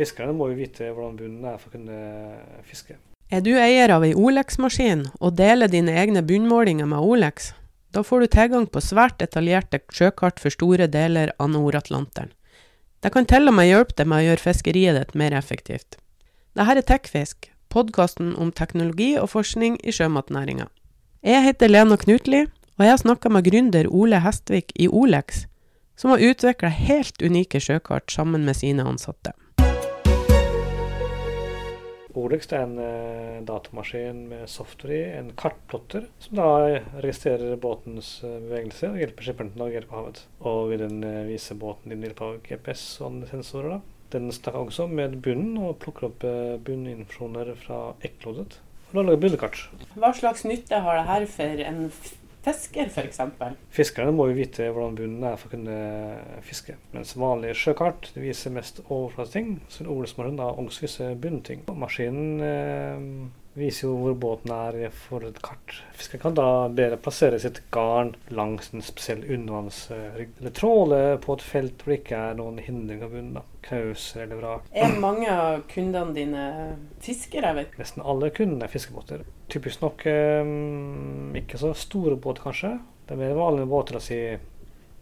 Fiskerne må jo vite hvordan bunnen er for å kunne fiske. Er du eier av ei Olex-maskin og deler dine egne bunnmålinger med Olex, da får du tilgang på svært detaljerte sjøkart for store deler av Nord-Atlanteren. Det kan til og med hjelpe deg med å gjøre fiskeriet ditt mer effektivt. Dette er Tekfisk, podkasten om teknologi og forskning i sjømatnæringa. Jeg heter Lena Knutli, og jeg har snakka med gründer Ole Hestvik i Olex, som har utvikla helt unike sjøkart sammen med sine ansatte. Olex er en eh, datamaskin med software i, en kartplotter, som da registrerer båtens eh, bevegelse og hjelper skipperen til å navigere på havet. Og den eh, viser båten din hjelp av GPS og andre sensorer. da. Den snakker også med bunnen og plukker opp eh, bunninformasjoner fra ekklodet. Og da lager bunnekart. Hva slags nytte har det her for en fisker, f.eks.? Fiskerne må jo vite hvordan bunnen er for å kunne fiske. Mens vanlige sjøkart viser mest overflateting, så odelsmannen da også viser bunnting. Maskinen eh, viser jo hvor båten er for et kart. Fiskeren kan da bedre plassere sitt garn langs en spesiell undervannsrygg. Eller tråle på et felt hvor det ikke er noen hindring av bunnen. da. Knauser eller vrak. Er mange av kundene dine fiskere? Nesten alle kundene er fiskebåter. Typisk nok eh, ikke så store båter, kanskje. Det er mer vanlige båter, oss si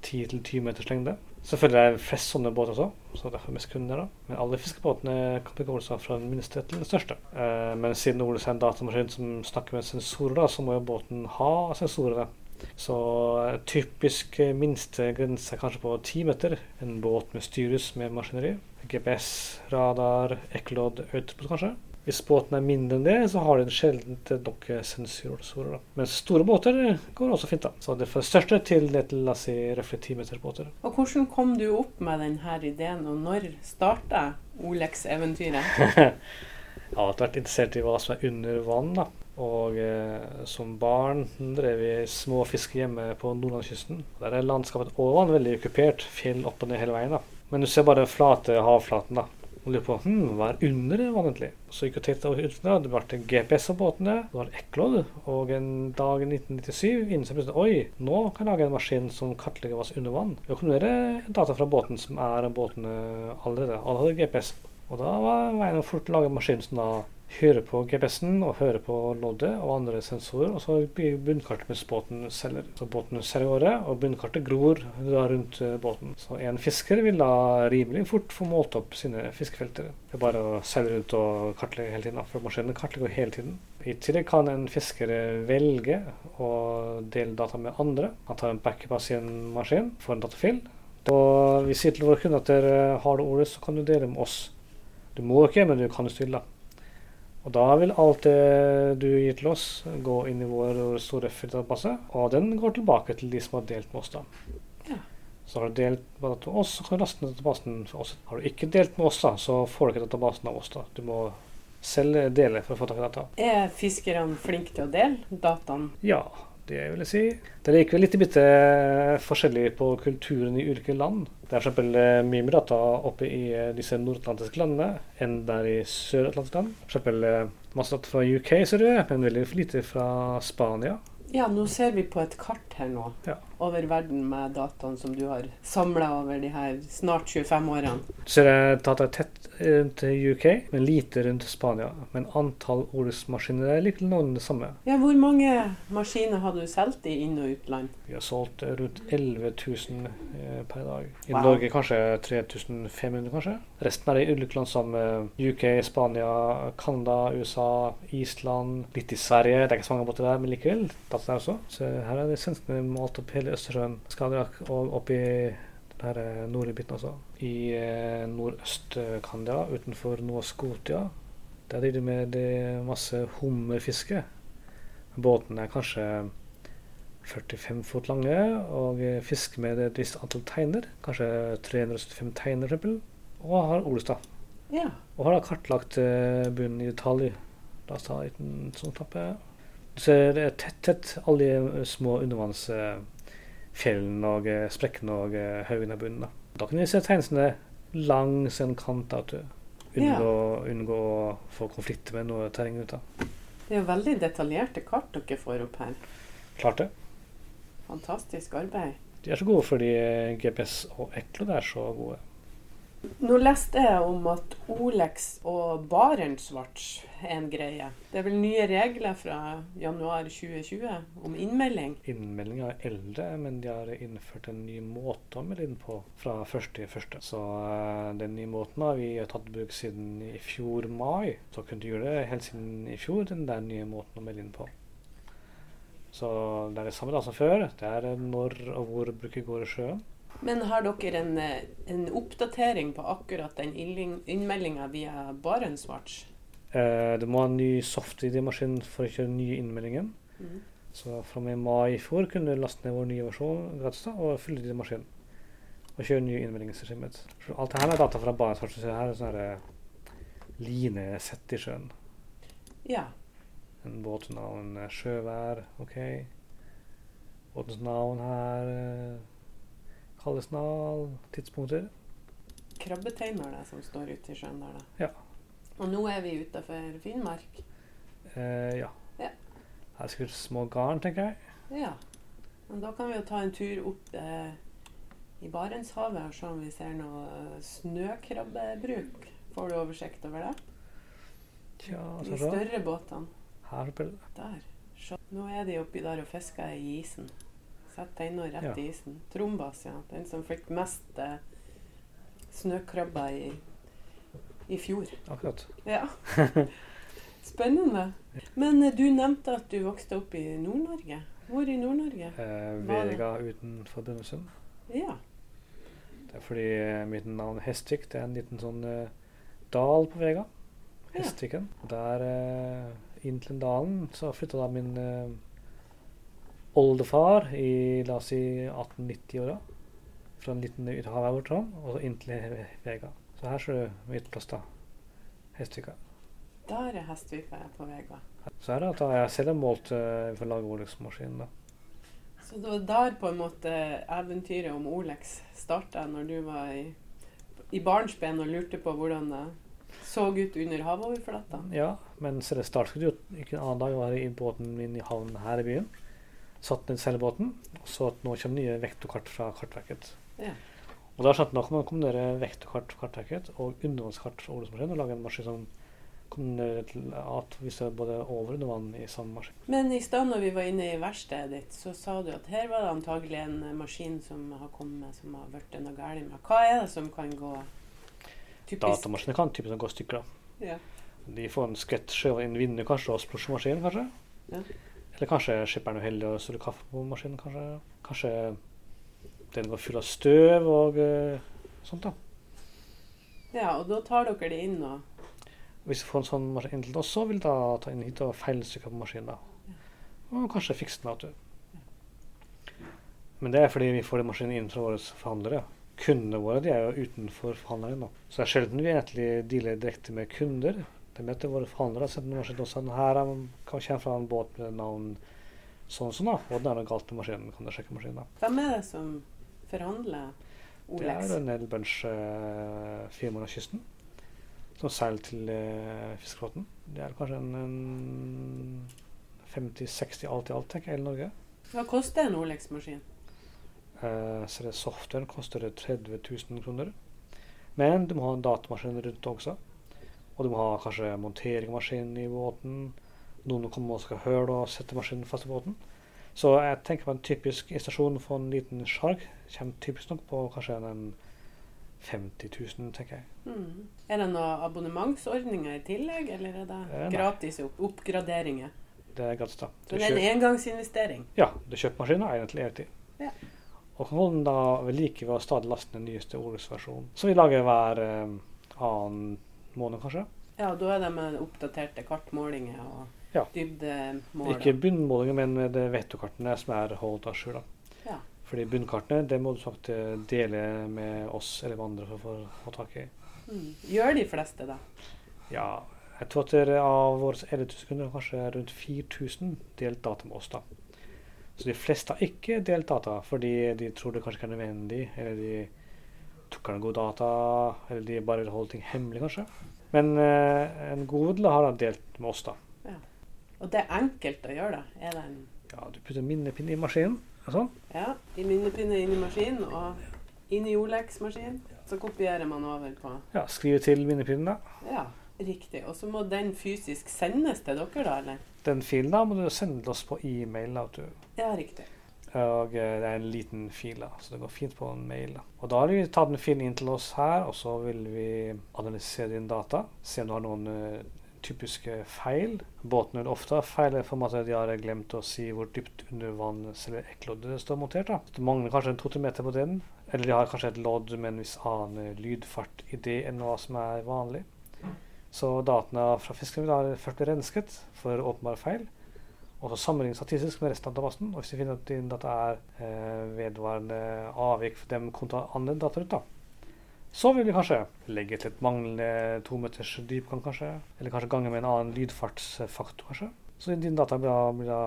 10-20 meters lengde. Selvfølgelig er det flest sånne båter også, så derfor mest kunder. da. Men alle fiskebåtene kan begå seg fra den minste til den største. Eh, men siden Ole er en datamaskin som snakker med sensorer, da, så må jo båten ha sensorer. da. Så eh, typisk minste grense er kanskje på 10 meter. En båt med styrhus med maskineri. GPS, radar, ekkolodd, autopilot kanskje. Hvis båten er mindre enn det, så har den sjelden nok sensorer. Men store båter går også fint. da. Så det er fra største til det til la oss si, røftlig 10 meter. Og hvordan kom du opp med denne ideen, og når starta Olex-eventyret? Jeg har alltid vært interessert i hva som er under vann. da. Og eh, som barn drev vi små fisker hjemme på nordlandskysten. Der er landskapet over vann veldig okkupert. Fjell opp og ned hele veien. da. Men du ser bare flate havflaten. da. Og lurer på hm, hva er under vann egentlig. Så gikk jeg tett ut da. Det ble GPS av båtene. Det var ekklodd. Og en dag i 1997 innså jeg plutselig oi, nå kan jeg lage en maskin som kartlegger hva som er under vann. Jeg kombinerer data fra båten som er båtene allerede. Alle hadde GPS. Og da var veien å fort lage en maskin som da hører på GPS-en og hører på loddet og andre sensorer, og så blir bunnkartet mens båten selger. Så båten selger året, og bunnkartet gror da rundt eh, båten. Så en fisker vil da rimelig fort få målt opp sine fiskefelter. Det er bare å seile rundt og kartlegge hele tiden, for maskinen kartlegger hele tiden. I tillegg kan en fisker velge å dele data med andre. Han tar en backup av sin maskin, får en datafil. Og vi sier til våre kunder at dere har det ordet, så kan du dele med oss. Du må ikke, men du kan jo stille. Og da vil alt det du gir til oss, gå inn i vår store database, og den går tilbake til de som har delt med oss. da. Ja. Så har du delt med oss, så kan du laste ned databasen for oss. Har du ikke delt med oss, da, så får du ikke databasen av oss. da. Du må selv dele for å få tak i data. Er fiskerne flinke til å dele dataen? Ja, det vil jeg si. Det er likevel litt bitte forskjellig på kulturen i ulike land. Det er f.eks. mye mer data oppe i eh, disse nordatlantiske landene enn der i søratlantiske land. F.eks. masse data fra UK, ser du, men veldig lite fra Spania. Ja, nå ser vi på et kart her nå Ja. Over verden med dataen som du har samla over de her snart 25 årene. Du ser jeg data er tett rundt UK, men lite rundt Spania. Men antall ordensmaskiner er litt noen det samme. Ja, Hvor mange maskiner har du solgt i inn- og utland? Vi har solgt eh, rundt 11 000 eh, per dag. I Wow. Norge kanskje 3500, kanskje. Resten er i ulike land som eh, UK, Spania, Canada, USA, Island, litt i Sverige. Det er ikke så mange båter der, men likevel. Dataen er også. Så her er det svenskene malt opp hele Østersjøen, Skagerrak og opp i den eh, nordlige biten også. I eh, Nordøst-Canada, utenfor Nova Scotia, der driver de med de masse hummerfiske. Båtene er kanskje 45 fot lange og eh, fisker med et visst antall teiner. Kanskje 375 teiner, f.eks. Og har Olestad. Ja. Og har da kartlagt bunnen i detalj. La oss ta en liten sånn knappe. Du ser det tett, tett alle de små små undervannsfjellene og eh, sprekkene og eh, haugene i bunnen. Da. da kan vi se tegnelsene langs en kant. Da, du unngå, unngå å få konflikter med noe terreng ute. Det er jo veldig detaljerte kart dere får opp her. Klart det. Fantastisk arbeid. De er så gode fordi eh, GPS og Eklod er så gode. Nå leste jeg om at Olex og Barentsvarts er en greie. Det er vel nye regler fra januar 2020 om innmelding? Innmeldinga er eldre, men de har innført en ny måte å melde inn på fra 1.1. Så uh, den nye måten har vi tatt i bruk siden i fjor mai. Så kunne du gjøre det helt siden i fjor, den der nye måten å melde inn på. Så det er det samme da som før. Det er når og hvor bruker går i sjøen. Men har dere en, en oppdatering på akkurat den innmeldinga via Barentswatch? Eh, du må ha en ny soft-ID-maskinen for å kjøre nye innmeldingen. Mm. Så fra og med mai i fjor kunne du laste ned vår nye versjon gratis da, og fylle din maskin. Og kjøre nye innmeldingsregimet. Alt det her er data fra Barentswatch. Så her er sånn line linesett i sjøen. Ja. En båtnavn, eh, sjøvær, OK. Båtens navn her. Eh, tidspunkter. Krabbeteiner det som står ute i sjøen der, da. Ja. Og nå er vi utafor Finnmark? Eh, ja. ja. Her er sikkert små garn, tenker jeg. Ja. Men da kan vi jo ta en tur opp eh, i Barentshavet og se om vi ser noe snøkrabbebruk. Får du oversikt over det? Tja, så De større båtene. Her oppe. Der. Nå er de oppi der og fisker i isen. Sett tenna rett ja. i isen. Trombas, ja. Den som fikk mest eh, snøkrabber i, i fjor. Akkurat. Ja. Spennende. Men eh, du nevnte at du vokste opp i Nord-Norge. Hvor i Nord-Norge? Eh, Vega utenfor Brønnøysund. Ja. Det er fordi eh, mitt navn Hestvik. Det er en liten sånn eh, dal på Vega. Hestviken. Ja. Der eh, inn til dalen så flytta da min oldefar i la oss si 1890-åra. Fra en liten øy til havet og så inn til Vega. Så her ser du mitt plass, da. Hestvika. Der er Hestvika på Vega. Så her da, jeg selv målt uh, for å lage Olex-maskinen. da. Så det var der på en måte eventyret om Olex starta, når du var i, i barnsben og lurte på hvordan det så ut under havoverflata? Ja, men så det startet jo ikke en annen dag. Jeg var i båten min i havnen her i byen satt ned seilbåten, og så at nå kommer nye vektorkart fra Kartverket. Ja. Og da skjønte man at man kombinere vektorkart fra Kartverket og undervannskart fra Olesmaskinen og lage en maskin som kombinerer til at vi ser både over og under vann i samme maskin. Men i stad når vi var inne i verkstedet ditt, så sa du at her var det antagelig en maskin som har kommet som har blitt noe galt med. Hva er det som kan gå typisk? Datamaskiner kan typisk gå stykker. Ja. De får en skvett sjøvann inn i vinduet kanskje, og splosjemaskinen kanskje. Ja. Eller kanskje skipperen er uheldig og stiller kaffe på maskinen. Kanskje, kanskje den var full av støv og uh, sånt. da. Ja, og da tar dere det inn og Hvis vi får en sånn maskin inn til oss, så vil da ta inn hit og feilstykke på maskinen. da. Og kanskje fikse den. Vet du. Men det er fordi vi får den maskinen inn fra våre forhandlere. Kundene våre de er jo utenfor forhandleren. da. Så det er sjelden vi egentlig dealer direkte med kunder. Det møter våre forhandlere. Så nå har sånn, her kjenne fra en båt med navn sånn sånn, da. Og det er noe galt med maskinen. Kan du sjekke maskinen. Hvem er det som forhandler Olex? Det er Nell Bunch uh, firmaer av kysten. Som seiler til uh, fiskeflåten. Det er kanskje en, en 50-60 alt i alt, tenker jeg, i Norge. Hva koster en Olex-maskin? Uh, så det Softwaren koster 30 000 kroner. Men du må ha en datamaskin rundt også. Og du må ha kanskje monteringsmaskin i båten. Noen kommer og skal høre og sette maskinen fast i båten. Så jeg tenker på en typisk installasjon for en liten sjark kommer typisk nok på kanskje en 50 000, tenker jeg. Mm. Er det noen abonnementsordninger i tillegg, eller er det eh, gratis opp oppgraderinger? Det er gratis, da. Så det er en engangsinvestering? Ja. Du kjøper maskinen egnet til evig. Ja. Og kan da ved like å stadig laste den nyeste Olus-versjonen. Så vi lager hver eh, annen måned, kanskje. Ja, da er det med oppdaterte kartmålinger og ja. dybdemålinger. Ikke bunnmålinger, men med det vettokartene som er holdt à jour. Ja. Fordi bunnkartene det må du sagt dele med oss eller med andre for å få tak i. Mm. Gjør de fleste det? Ja. Jeg tror at av våre 11 000 kunder kanskje rundt 4000 delt data med oss. da. Så de fleste har ikke delt data fordi de tror det kanskje ikke er nødvendig, eller de tok han gode data, eller de bare vil holde ting hemmelig, kanskje. Men eh, en god har han delt med oss, da. Ja. Og det er enkelt å gjøre, da? Er det en ja, du putter minnepinne i maskinen. og sånn. Ja, i minnepinne inn i maskinen, og inn i Olex-maskinen. Så kopierer man over på Ja, skriver til minnepinnen, da. Ja, riktig. Og så må den fysisk sendes til dere, da, eller? Den filen da må du sende oss på e-mail. da, du. Ja, riktig. Og eh, det er en liten fil, da, så det går fint på en mail. da. Og da har vi tatt en filen inn til oss her, og så vil vi analysere din data. Se om du har noen uh, typiske feil. Båten vil ofte ha feil i form av at de har glemt å si hvor dypt under vann selve ekkloddet står montert. da. Det mangler kanskje en to-tre meter på den. Eller de har kanskje et lodd med en viss annen lydfart i det enn hva som er vanlig. Så dataene fra fisken da ført bli rensket for åpenbare feil. Og så sammenligne statistisk med resten av databasen. Og hvis vi finner at din data er eh, vedvarende avvik for dem kontra andre dataer, da, så vil vi kanskje legge til et manglende tometers meters dypgang, kanskje. Eller kanskje gange med en annen lydfartsfaktor, kanskje. Så din data blir da, blir da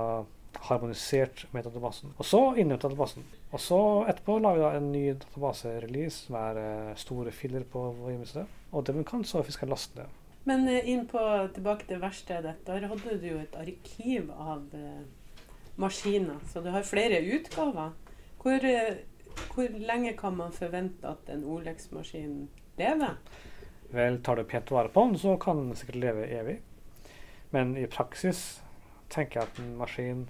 harmonisert med databasen. Og så innhenter databasen. Og så etterpå lager vi da en ny database-release som er eh, store filer på vår hjemmeside. Og den kan så fiskeren laste ned. Men eh, inn på, tilbake til verkstedet. Der hadde du jo et arkiv av eh, maskiner, så du har flere utgaver. Hvor, eh, hvor lenge kan man forvente at en Olex-maskin lever? Vel, tar du pent vare på den, så kan den sikkert leve evig. Men i praksis tenker jeg at en maskin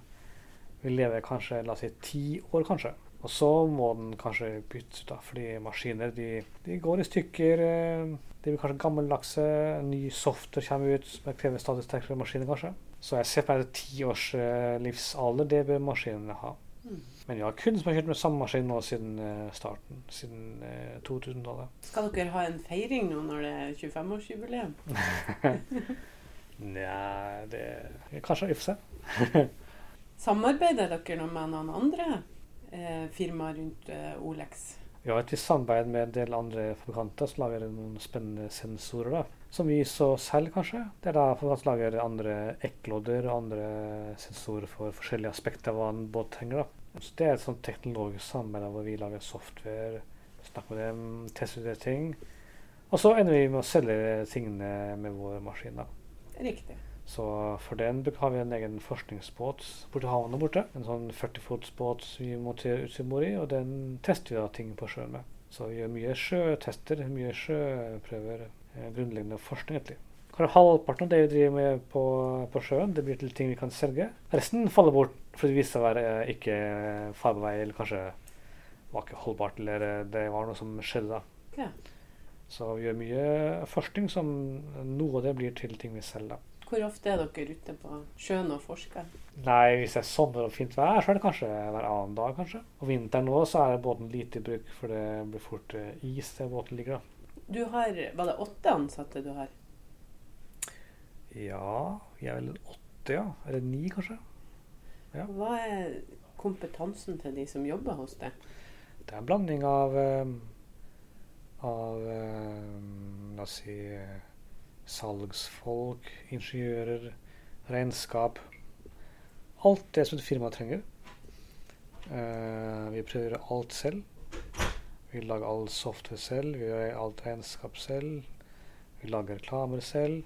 vil leve kanskje la oss si ti år, kanskje. Og så må den kanskje byttes ut, da, fordi maskiner de, de går i stykker. eh, De blir kanskje gammeldagse. Ny software kommer ut som krever stadig sterkere maskiner, kanskje. Så jeg ser på meg ti års eh, livsalder, det bør maskinene ha. Mm. Men vi har kunder som har kjørt med samme maskin nå siden eh, starten, siden eh, 2000-tallet. Skal dere ha en feiring nå når det er 25-årsjubileum? Nja, det Kanskje vi får se. Samarbeider dere nå med noen andre eh, firmaer rundt eh, Olex? Vi har et visst samarbeid med en del andre fabrikanter som lager noen spennende sensorer. da. Som vi så selv, kanskje. Det er da fabrikanter lager andre ekklodder og andre sensorer for forskjellige aspekter av hva en båt trenger. da. Så Det er et sånt teknologisk samarbeid hvor vi lager software, snakker med dem, tester ut ting. Og så ender vi med å selge tingene med vår maskin. da. Riktig. Så for den har vi en egen forskningsbåt borte i havna borte. En sånn 40-fotsbåt vi monterer utstyr i, og den tester vi da ting på sjøen med. Så vi gjør mye sjøtester, mye sjøprøver. Eh, grunnleggende forskning, egentlig. Kanskje halvparten av det vi driver med på, på sjøen, det blir til ting vi kan selge. Resten faller bort fordi det viser seg å være eh, ikke farbevei, eller kanskje var ikke holdbart, eller eh, det var noe som skjedde da. Ja. Så vi gjør mye forskning som noe av det blir til ting vi selger. da. Hvor ofte er dere ute på sjøen og forsker? Nei, hvis det er sommer og fint vær, så er det kanskje hver annen dag, kanskje. Og vinteren nå så er båten lite i bruk, for det blir fort eh, is der båten ligger, da. Du har, Var det åtte ansatte du har? Ja, vi er vel åtte, ja. Eller ni, kanskje. Ja. Hva er kompetansen til de som jobber hos deg? Det er en blanding av eh, av eh, La oss si salgsfolk, ingeniører, regnskap. Alt det som et firma trenger. Uh, vi prøver å gjøre alt selv. Vi lager all software selv, vi gjør alt regnskap selv. Vi lager reklamer selv.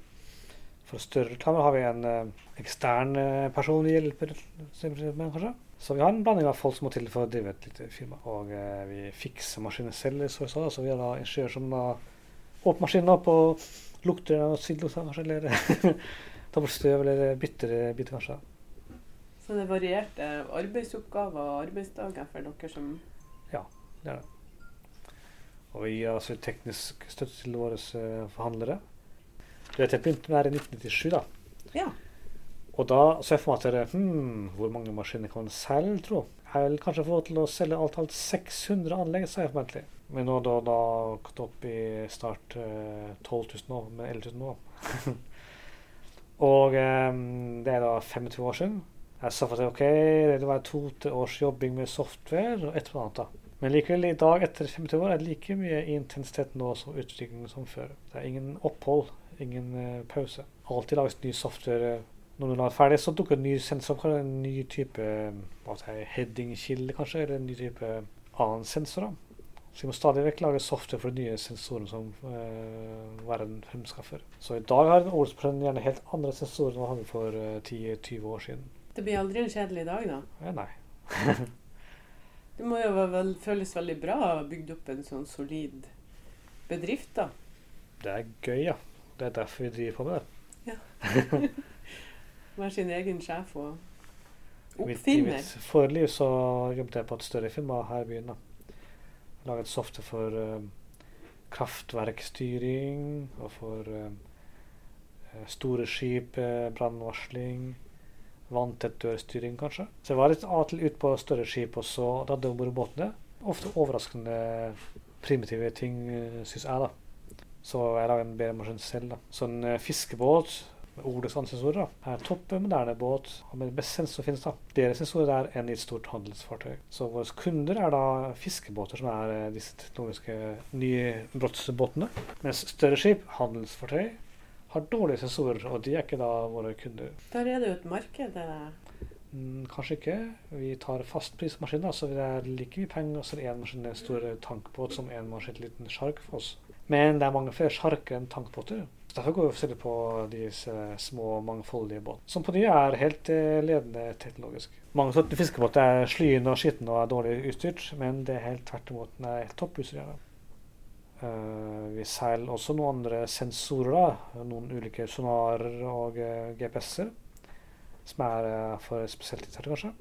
For større reklamer har vi en uh, ekstern uh, person vi hjelper med, kanskje. Så vi har en blanding av folk som må til for å drive et lite firma. Og vi fikser maskiner selv, så, så, så vi har da ingeniører som åpner maskinen opp og lukter av sidelukter kanskje, eller tar bort støv, eller bytter biter kanskje. Så det er varierte arbeidsoppgaver og arbeidsdager for dere som Ja, Det er det. Og vi gir altså teknisk støtte til våre eh, forhandlere. Du vet, jeg begynte med det her i 1997, da. Ja. Og da så jeg for meg at dere, hmm, hvor mange maskiner kan man selge, tro? Jeg vil kanskje få til å selge alt, alt 600 anlegg, sa jeg for meg egentlig. Men nå da, da gått opp i snart eh, 12 000 nå, med 11 000 nå. og eh, det er da 25 år siden. Jeg sa for at ok, det var to-tre års jobbing med software og et eller annet da. Men likevel, i dag etter 25 år er det like mye intensitet nå som utviklingen som før. Det er ingen opphold, ingen eh, pause. Alltid lages ny software. Når du er ferdig, så dukker en ny sensor, opp, en ny type eh, heading-kilde, kanskje, eller en ny type annen sensor. da. Så vi må stadig vekk lage software for de nye sensorene som eh, verden fremskaffer. Så i dag har Olsprøven gjerne helt andre sensorer enn hva hadde for 10-20 år siden. Det blir aldri en kjedelig dag, da. Ja, nei. Det må jo vel, føles veldig bra å ha bygd opp en sånn solid bedrift, da. Det er gøy, ja. Det er derfor vi driver på med det. Ja. Være sin egen sjef og I mitt, mitt forrige liv så jobbet jeg på et større firma her i byen. da. Laget software for uh, kraftverkstyring og for eh, store skip, brannvarsling, vanntett dørstyring kanskje. Så jeg var litt av og til ute på større skip og så hadde jeg båtene. Ofte overraskende primitive ting, uh, syns jeg, da. Så jeg lager en bedre maskin selv. da. Så en fiskebåt med ordets sensorer da, er topp moderne båt og med best sensor finnes. da. Deres sensorer er enn i et stort handelsfartøy. Så våre kunder er da fiskebåter som er eh, disse teknologiske nybrottsbåtene. Mens større skip, handelsfartøy, har dårlige sensorer, og de er ikke da våre kunder. Der er det jo et marked. eh, Mm, kanskje ikke. Vi tar fastprismaskin, da, så det er like mye penger som én maskin en stor tankbåt som en maskin liten sjark for oss. Men det er mange flere sjarker enn tankbåter. Derfor går vi selv på disse små, mangfoldige båtene. Som på de er helt eh, ledende teknologisk. Mange sånne fiskebåter er slyende og skitne og er dårlig utstyrt, men det er helt tvert imot. Den er helt topp utstyrt. ja. Eh, vi seiler også noen andre sensorer, da. Noen ulike sonarer og uh, GPS-er. Som er uh, for spesielt interesserte, kanskje.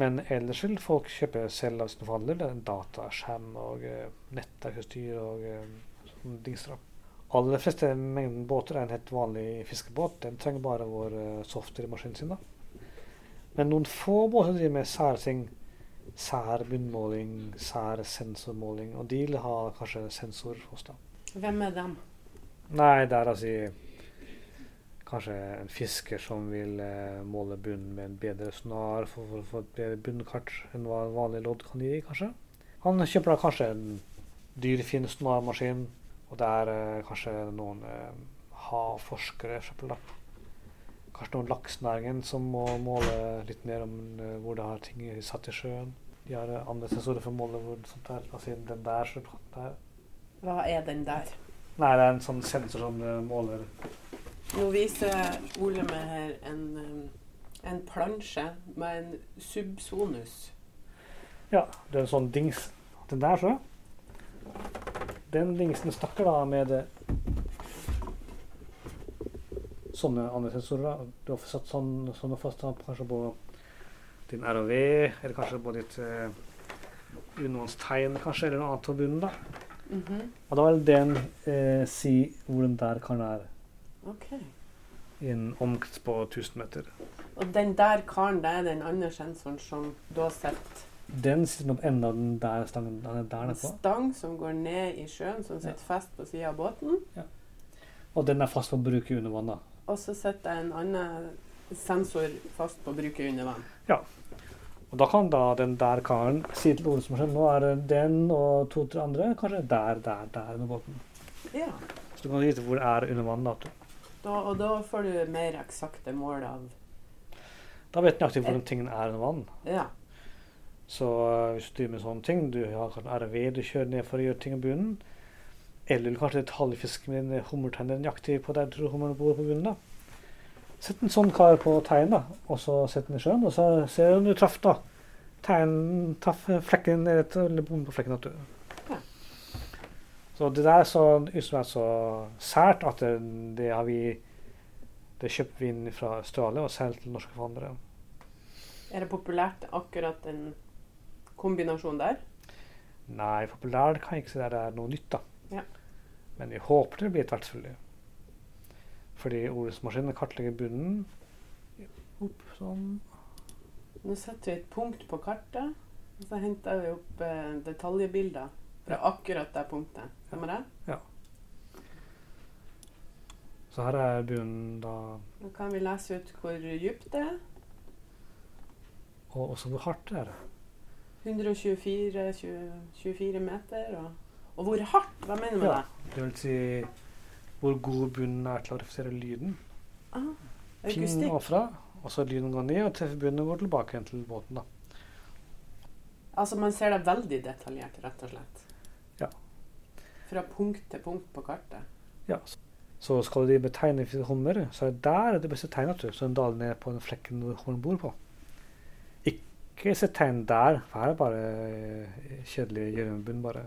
Men ellers vil folk kjøpe selv av sine forhandler. Det er en dataskjerm og uh, nettverkutstyr og uh, sånne dingser. Aller fleste mengden båter er en helt vanlig fiskebåt. Den trenger bare vår uh, maskinen sin. da. Men noen få båter driver med sære ting. Sær bunnmåling, sær sensormåling. Og de vil ha kanskje sensor hos dem. Hvem er dem? Nei, det er altså kanskje en fisker som vil eh, måle bunnen med en bedre snar for å få et bedre bunnkart enn hva en vanlig lodd kan gi, kanskje. Han kjøper da kanskje en dyr, fin sonarmaskin, og det er eh, kanskje noen eh, havforskere, eksempel, da. Kanskje noen laksenæringen som må måle litt mer om eh, hvor det har ting satt i sjøen. De har eh, andre sensorer for å måle hvor sånt er. Altså den der, så der. Hva er den der? Nei, det er en sånn sensor som eh, måler Nå viser Ole meg her en, um, en plansje med en subsonus. Ja, det er en sånn dings. Den der, så. Den dingsen snakker da med eh, sånne andre sensorer. Du har satt sånn, sånne fast kanskje på din ROV, eller kanskje på ditt uh, undervannstegn, kanskje, eller noe annet på bunnen. da. Mhm. Og da vil den eh, si hvor den der karen er Ok. i en omkrets på 1000 meter. Og den der karen, det er den andre sensoren som da setter Den sitter på enden av den der stangen den er der en nedpå. stang som går ned i sjøen, som sitter fast på sida av båten. Og den er fast på å bruke under vann. da. Og så setter jeg en annen sensor fast på bruket under vann. Ja. Og da kan da den der karen si til Ole som har skjedd, nå er det den og to-tre andre, kanskje der, der, der under båten. Ja. Så du kan vite hvor det er under vann. Da, Da, og da får du mer eksakte mål av da vet du nøyaktig hvor den tingen er under vann. Ja. Så øh, hvis du driver med sånne ting, du har kanskje RV du kjører ned for å gjøre ting i bunnen, eller du kanskje detaljfiske med en hummertenner nøyaktig på der du tror hummeren bor på bunnen, da. Sett en sånn kar på tegn, da, og så sett den i sjøen, og så ser du om du traff, da. Tegn traff flekken, eller bommen på flekken. At du. Så det der er så, som er så sært at det, det har vi Det kjøper vi inn fra Australia og selger til norske forhandlere. Er det populært akkurat den kombinasjonen der? Nei, populært kan jeg ikke si det er noe nytt, da. Ja. Men vi håper det blir selvfølgelig. Fordi ordensmaskinen kartlegger bunnen. Opp, sånn. Nå setter vi et punkt på kartet, og så henter vi opp eh, detaljbilder fra Ja. akkurat det punktet. Stemmer det? Så her er bunnen da Nå kan vi lese ut hvor dypt det er. Og også hvor hardt det er. 124 20, 24 meter. Og, og hvor hardt? Hva mener du med Ja. det? Det vil si hvor god bunnen er til å refusere lyden. Ah, Ping ovenfra, og så lyden går ned, og treffer bunnen og går tilbake igjen til båten. da. Altså man ser det veldig detaljert, rett og slett. Ja. Fra punkt til punkt på kartet. Ja. Så skal de betegne hummer, så er det der det beste tegnet, så den daler ned på den flekken hvor hummeren bor på. Ikke se tegn der. Her er bare eh, kjedelig gjørmebunn, bare.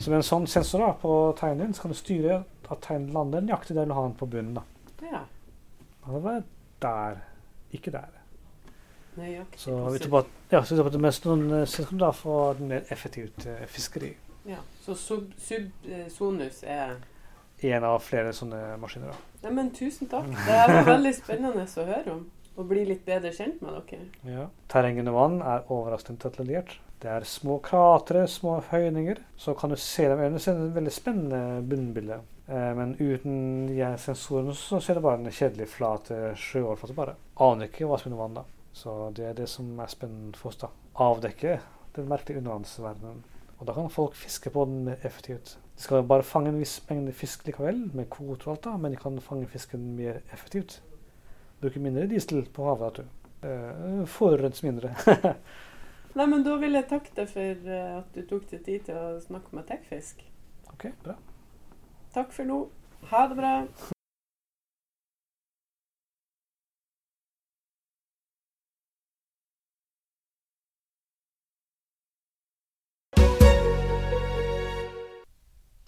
Så med en sånn sensor da, på tegnen din, så kan du styre at tegnet lander nøyaktig der du har den på bunnen. da. Ja. Det var der, ikke der. Nøyaktig. Så vi tror på at, ja, så vi tror på at med sånn eh, da få et mer effektivt eh, fiskeri. Ja. Så sub, subsonus er en av flere sånne maskiner. da. Nei, men tusen takk. Det var veldig spennende å høre om. Og bli litt bedre kjent med dere. Ja. Terrenget under vann er overraskende detaljert. Det er små kratre, små høyninger. Så kan du se dem øynene. Det er et veldig spennende bunnbilde. Eh, men uten de sensorene så ser det bare en kjedelig, flat eh, sjøoverflate. bare. Aner ikke hva som er under vann. da. Så det er det som er spennende for oss. da. Avdekke den merkelige undervannsverdenen. Og da kan folk fiske på den mer effektivt. De skal bare fange en viss mengde fisk likevel, med kvoter og alt, da, men de kan fange fisken mer effektivt. Bruke mindre diesel på havet. vet du. Eh, Forurense mindre. Nei, men da vil jeg takke deg for eh, at du tok deg tid til å snakke med Tekfisk. ok, bra. Takk for nå. Ha det bra.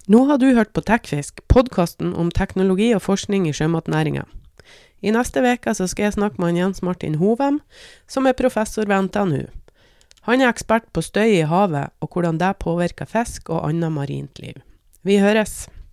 Nå har du hørt på Tekfisk, podkasten om teknologi og forskning i sjømatnæringa. I neste uke så skal jeg snakke med Jens Martin Hovem, som er professor ved NTNU. Han er ekspert på støy i havet og hvordan det påvirker fisk og annet marint liv. Vi høres!